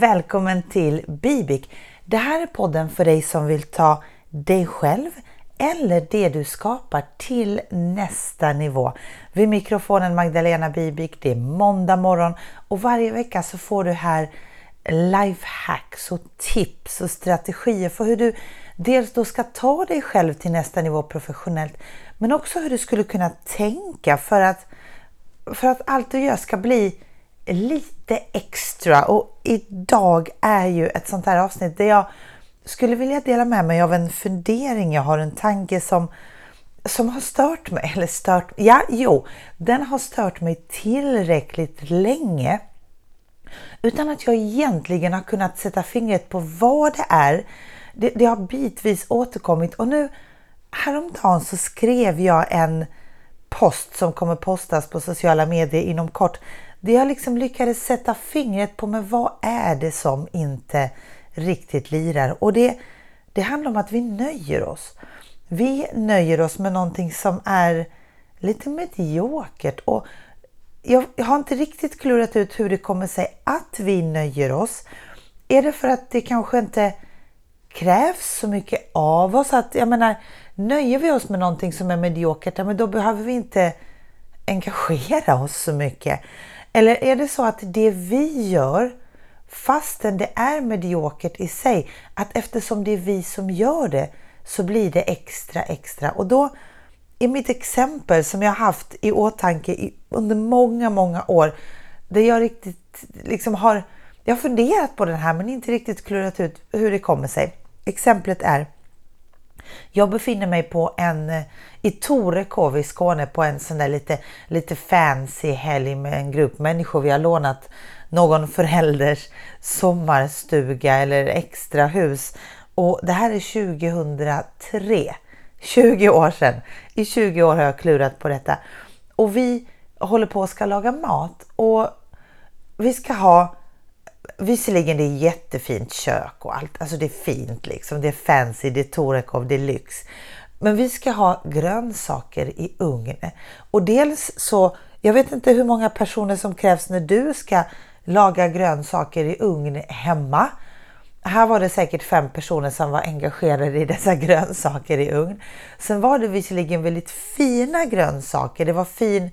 Välkommen till Bibik. Det här är podden för dig som vill ta dig själv eller det du skapar till nästa nivå. Vid mikrofonen Magdalena Bibik. Det är måndag morgon och varje vecka så får du här lifehacks och tips och strategier för hur du dels då ska ta dig själv till nästa nivå professionellt men också hur du skulle kunna tänka för att, för att allt du gör ska bli lite extra och idag är ju ett sånt här avsnitt där jag skulle vilja dela med mig av en fundering. Jag har en tanke som, som har stört mig, eller stört, ja jo, den har stört mig tillräckligt länge utan att jag egentligen har kunnat sätta fingret på vad det är. Det, det har bitvis återkommit och nu häromdagen så skrev jag en post som kommer postas på sociala medier inom kort det jag liksom lyckades sätta fingret på men vad är det som inte riktigt lirar? Och det, det handlar om att vi nöjer oss. Vi nöjer oss med någonting som är lite mediokert och jag, jag har inte riktigt klurat ut hur det kommer sig att vi nöjer oss. Är det för att det kanske inte krävs så mycket av oss? Att, jag menar, nöjer vi oss med någonting som är mediokert, men då behöver vi inte engagera oss så mycket. Eller är det så att det vi gör, fastän det är mediokert i sig, att eftersom det är vi som gör det så blir det extra extra. Och då i mitt exempel som jag haft i åtanke under många, många år, där jag riktigt liksom har, jag har funderat på den här men inte riktigt klurat ut hur det kommer sig. Exemplet är jag befinner mig på en, eh, i Torekov i Skåne på en sån där lite, lite fancy helg med en grupp människor. Vi har lånat någon förälders sommarstuga eller extra hus och det här är 2003. 20 år sedan. I 20 år har jag klurat på detta och vi håller på att ska laga mat och vi ska ha Visserligen det är jättefint kök och allt, alltså det är fint liksom, det är fancy, det är Torekov, det är lyx. Men vi ska ha grönsaker i ugn. Och dels så, jag vet inte hur många personer som krävs när du ska laga grönsaker i ugn hemma. Här var det säkert fem personer som var engagerade i dessa grönsaker i ugn. Sen var det visserligen väldigt fina grönsaker. Det var fin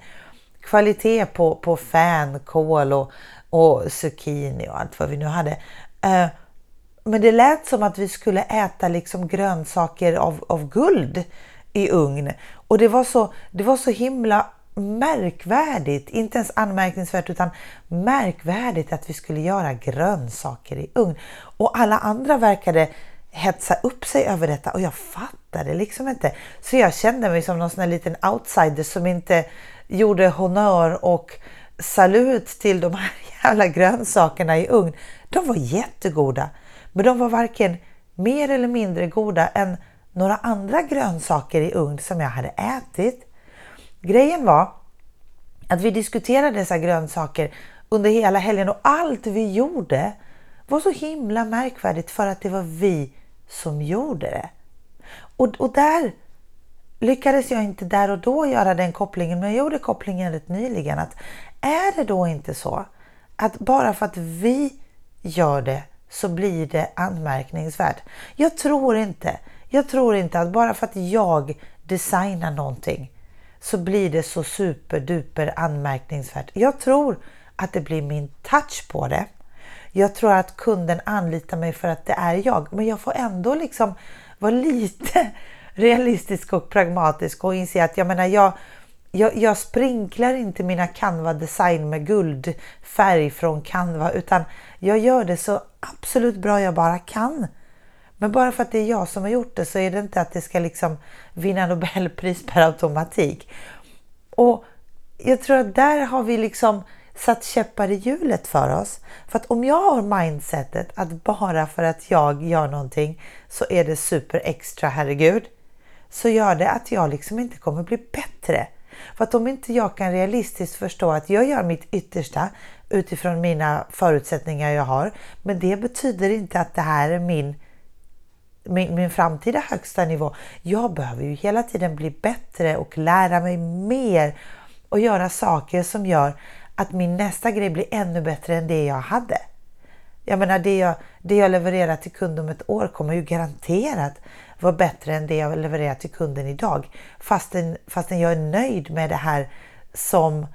kvalitet på, på fänkål och och zucchini och allt vad vi nu hade. Eh, men det lät som att vi skulle äta liksom grönsaker av, av guld i ugn. Och det var, så, det var så himla märkvärdigt, inte ens anmärkningsvärt utan märkvärdigt att vi skulle göra grönsaker i ugn. Och alla andra verkade hetsa upp sig över detta och jag fattade liksom inte. Så jag kände mig som någon sån här liten outsider som inte gjorde honör och salut till de här jävla grönsakerna i ugn. De var jättegoda, men de var varken mer eller mindre goda än några andra grönsaker i ugn som jag hade ätit. Grejen var att vi diskuterade dessa grönsaker under hela helgen och allt vi gjorde var så himla märkvärdigt för att det var vi som gjorde det. Och, och där lyckades jag inte där och då göra den kopplingen, men jag gjorde kopplingen rätt nyligen att är det då inte så att bara för att vi gör det så blir det anmärkningsvärt? Jag tror inte. Jag tror inte att bara för att jag designar någonting så blir det så superduper anmärkningsvärt. Jag tror att det blir min touch på det. Jag tror att kunden anlitar mig för att det är jag, men jag får ändå liksom vara lite realistisk och pragmatisk och inse att jag menar, jag, jag, jag sprinklar inte mina Canva design med guldfärg från Canva utan jag gör det så absolut bra jag bara kan. Men bara för att det är jag som har gjort det så är det inte att det ska liksom vinna Nobelpris per automatik. Och jag tror att där har vi liksom satt käppar i hjulet för oss. För att om jag har mindsetet att bara för att jag gör någonting så är det super extra, herregud, så gör det att jag liksom inte kommer bli bättre. För att om inte jag kan realistiskt förstå att jag gör mitt yttersta utifrån mina förutsättningar jag har, men det betyder inte att det här är min, min, min framtida högsta nivå. Jag behöver ju hela tiden bli bättre och lära mig mer och göra saker som gör att min nästa grej blir ännu bättre än det jag hade. Jag menar det jag, det jag levererar till kunden om ett år kommer ju garanterat vara bättre än det jag levererar till kunden idag. Fastän, fastän jag är nöjd med det här som,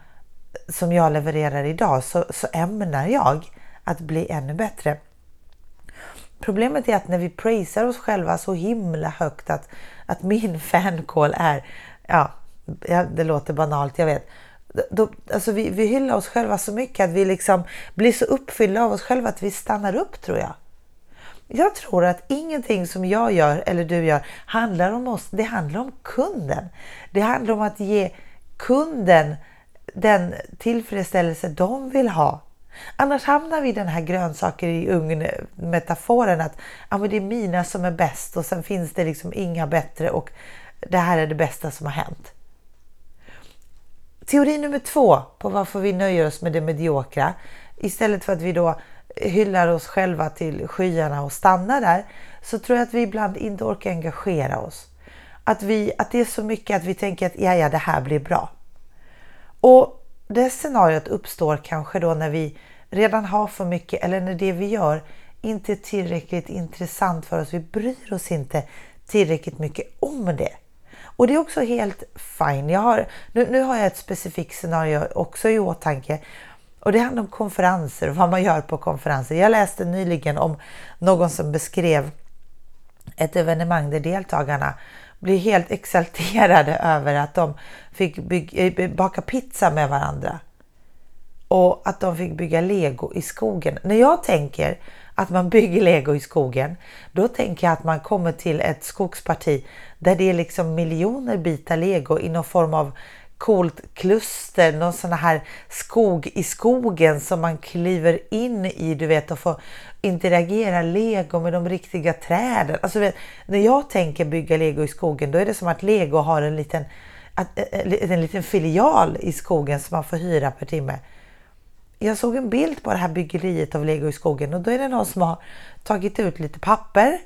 som jag levererar idag så, så ämnar jag att bli ännu bättre. Problemet är att när vi prisar oss själva så himla högt att, att min fancall är, ja, det låter banalt, jag vet. Då, alltså vi, vi hyllar oss själva så mycket att vi liksom blir så uppfyllda av oss själva att vi stannar upp tror jag. Jag tror att ingenting som jag gör eller du gör handlar om oss. Det handlar om kunden. Det handlar om att ge kunden den tillfredsställelse de vill ha. Annars hamnar vi i den här grönsaker i ugn metaforen att ja, men det är mina som är bäst och sen finns det liksom inga bättre och det här är det bästa som har hänt. Teori nummer två på varför vi nöjer oss med det mediokra istället för att vi då hyllar oss själva till skyarna och stannar där så tror jag att vi ibland inte orkar engagera oss. Att, vi, att det är så mycket att vi tänker att ja, ja, det här blir bra. Och det scenariot uppstår kanske då när vi redan har för mycket eller när det vi gör inte är tillräckligt intressant för oss. Vi bryr oss inte tillräckligt mycket om det. Och det är också helt fine. Jag har, nu, nu har jag ett specifikt scenario också i åtanke och det handlar om konferenser och vad man gör på konferenser. Jag läste nyligen om någon som beskrev ett evenemang där deltagarna blir helt exalterade över att de fick bygga, eh, baka pizza med varandra. Och att de fick bygga lego i skogen. När jag tänker att man bygger lego i skogen, då tänker jag att man kommer till ett skogsparti där det är liksom miljoner bitar lego i någon form av coolt kluster, någon sån här skog i skogen som man kliver in i, du vet, och får interagera lego med de riktiga träden. Alltså, vet, när jag tänker bygga lego i skogen, då är det som att lego har en liten, eh, eh, en liten filial i skogen som man får hyra per timme. Jag såg en bild på det här byggeriet av lego i skogen och då är det någon som har tagit ut lite papper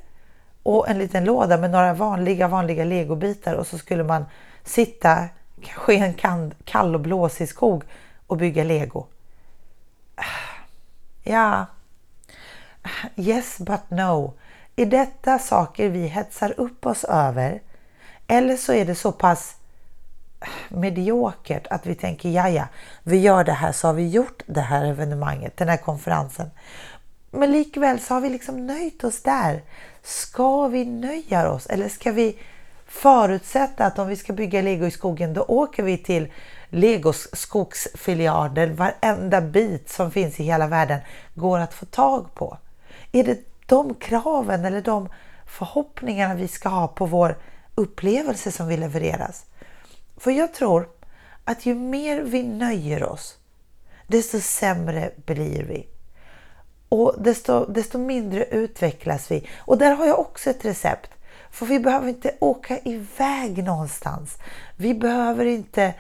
och en liten låda med några vanliga, vanliga legobitar och så skulle man sitta kanske i en kall och blåsig skog och bygga lego. Ah, ja, yes but no. Är detta saker vi hetsar upp oss över? Eller så är det så pass mediokert att vi tänker ja, ja, vi gör det här så har vi gjort det här evenemanget, den här konferensen. Men likväl så har vi liksom nöjt oss där. Ska vi nöja oss eller ska vi förutsätta att om vi ska bygga lego i skogen då åker vi till Legos skogsfilialer, varenda bit som finns i hela världen går att få tag på. Är det de kraven eller de förhoppningarna vi ska ha på vår upplevelse som vill levereras? För jag tror att ju mer vi nöjer oss, desto sämre blir vi. Och desto, desto mindre utvecklas vi. Och där har jag också ett recept. För vi behöver inte åka iväg någonstans. Vi behöver inte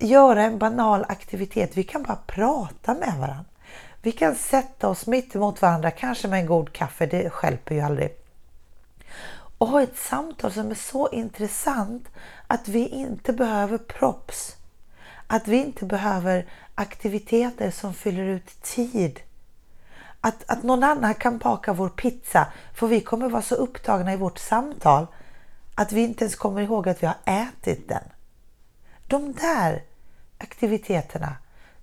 göra en banal aktivitet. Vi kan bara prata med varandra. Vi kan sätta oss mitt emot varandra, kanske med en god kaffe, det skälper ju aldrig. Och ha ett samtal som är så intressant att vi inte behöver props. Att vi inte behöver aktiviteter som fyller ut tid att, att någon annan kan baka vår pizza för vi kommer vara så upptagna i vårt samtal att vi inte ens kommer ihåg att vi har ätit den. De där aktiviteterna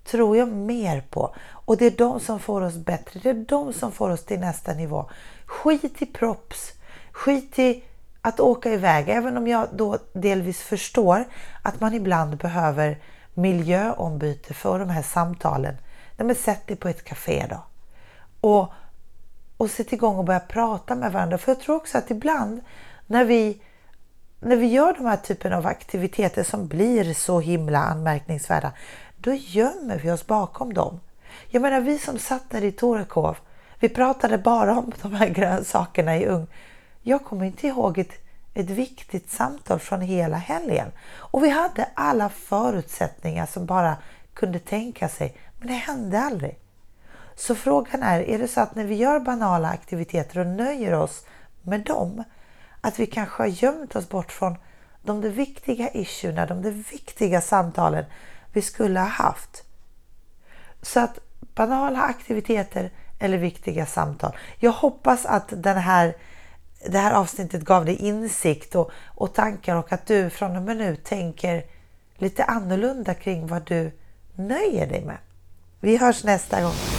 tror jag mer på och det är de som får oss bättre. Det är de som får oss till nästa nivå. Skit i props, skit i att åka iväg, även om jag då delvis förstår att man ibland behöver miljöombyte för de här samtalen. Nej, men sätt dig på ett café då och, och sätt igång och börja prata med varandra. För jag tror också att ibland när vi, när vi gör de här typen av aktiviteter som blir så himla anmärkningsvärda, då gömmer vi oss bakom dem. Jag menar vi som satt där i Torekov, vi pratade bara om de här grönsakerna i ugn. Jag kommer inte ihåg ett, ett viktigt samtal från hela helgen. Och vi hade alla förutsättningar som bara kunde tänka sig, men det hände aldrig. Så frågan är, är det så att när vi gör banala aktiviteter och nöjer oss med dem, att vi kanske har gömt oss bort från de där viktiga issuerna, de där viktiga samtalen vi skulle ha haft. Så att banala aktiviteter eller viktiga samtal. Jag hoppas att den här, det här avsnittet gav dig insikt och, och tankar och att du från och med nu tänker lite annorlunda kring vad du nöjer dig med. Vi hörs nästa gång.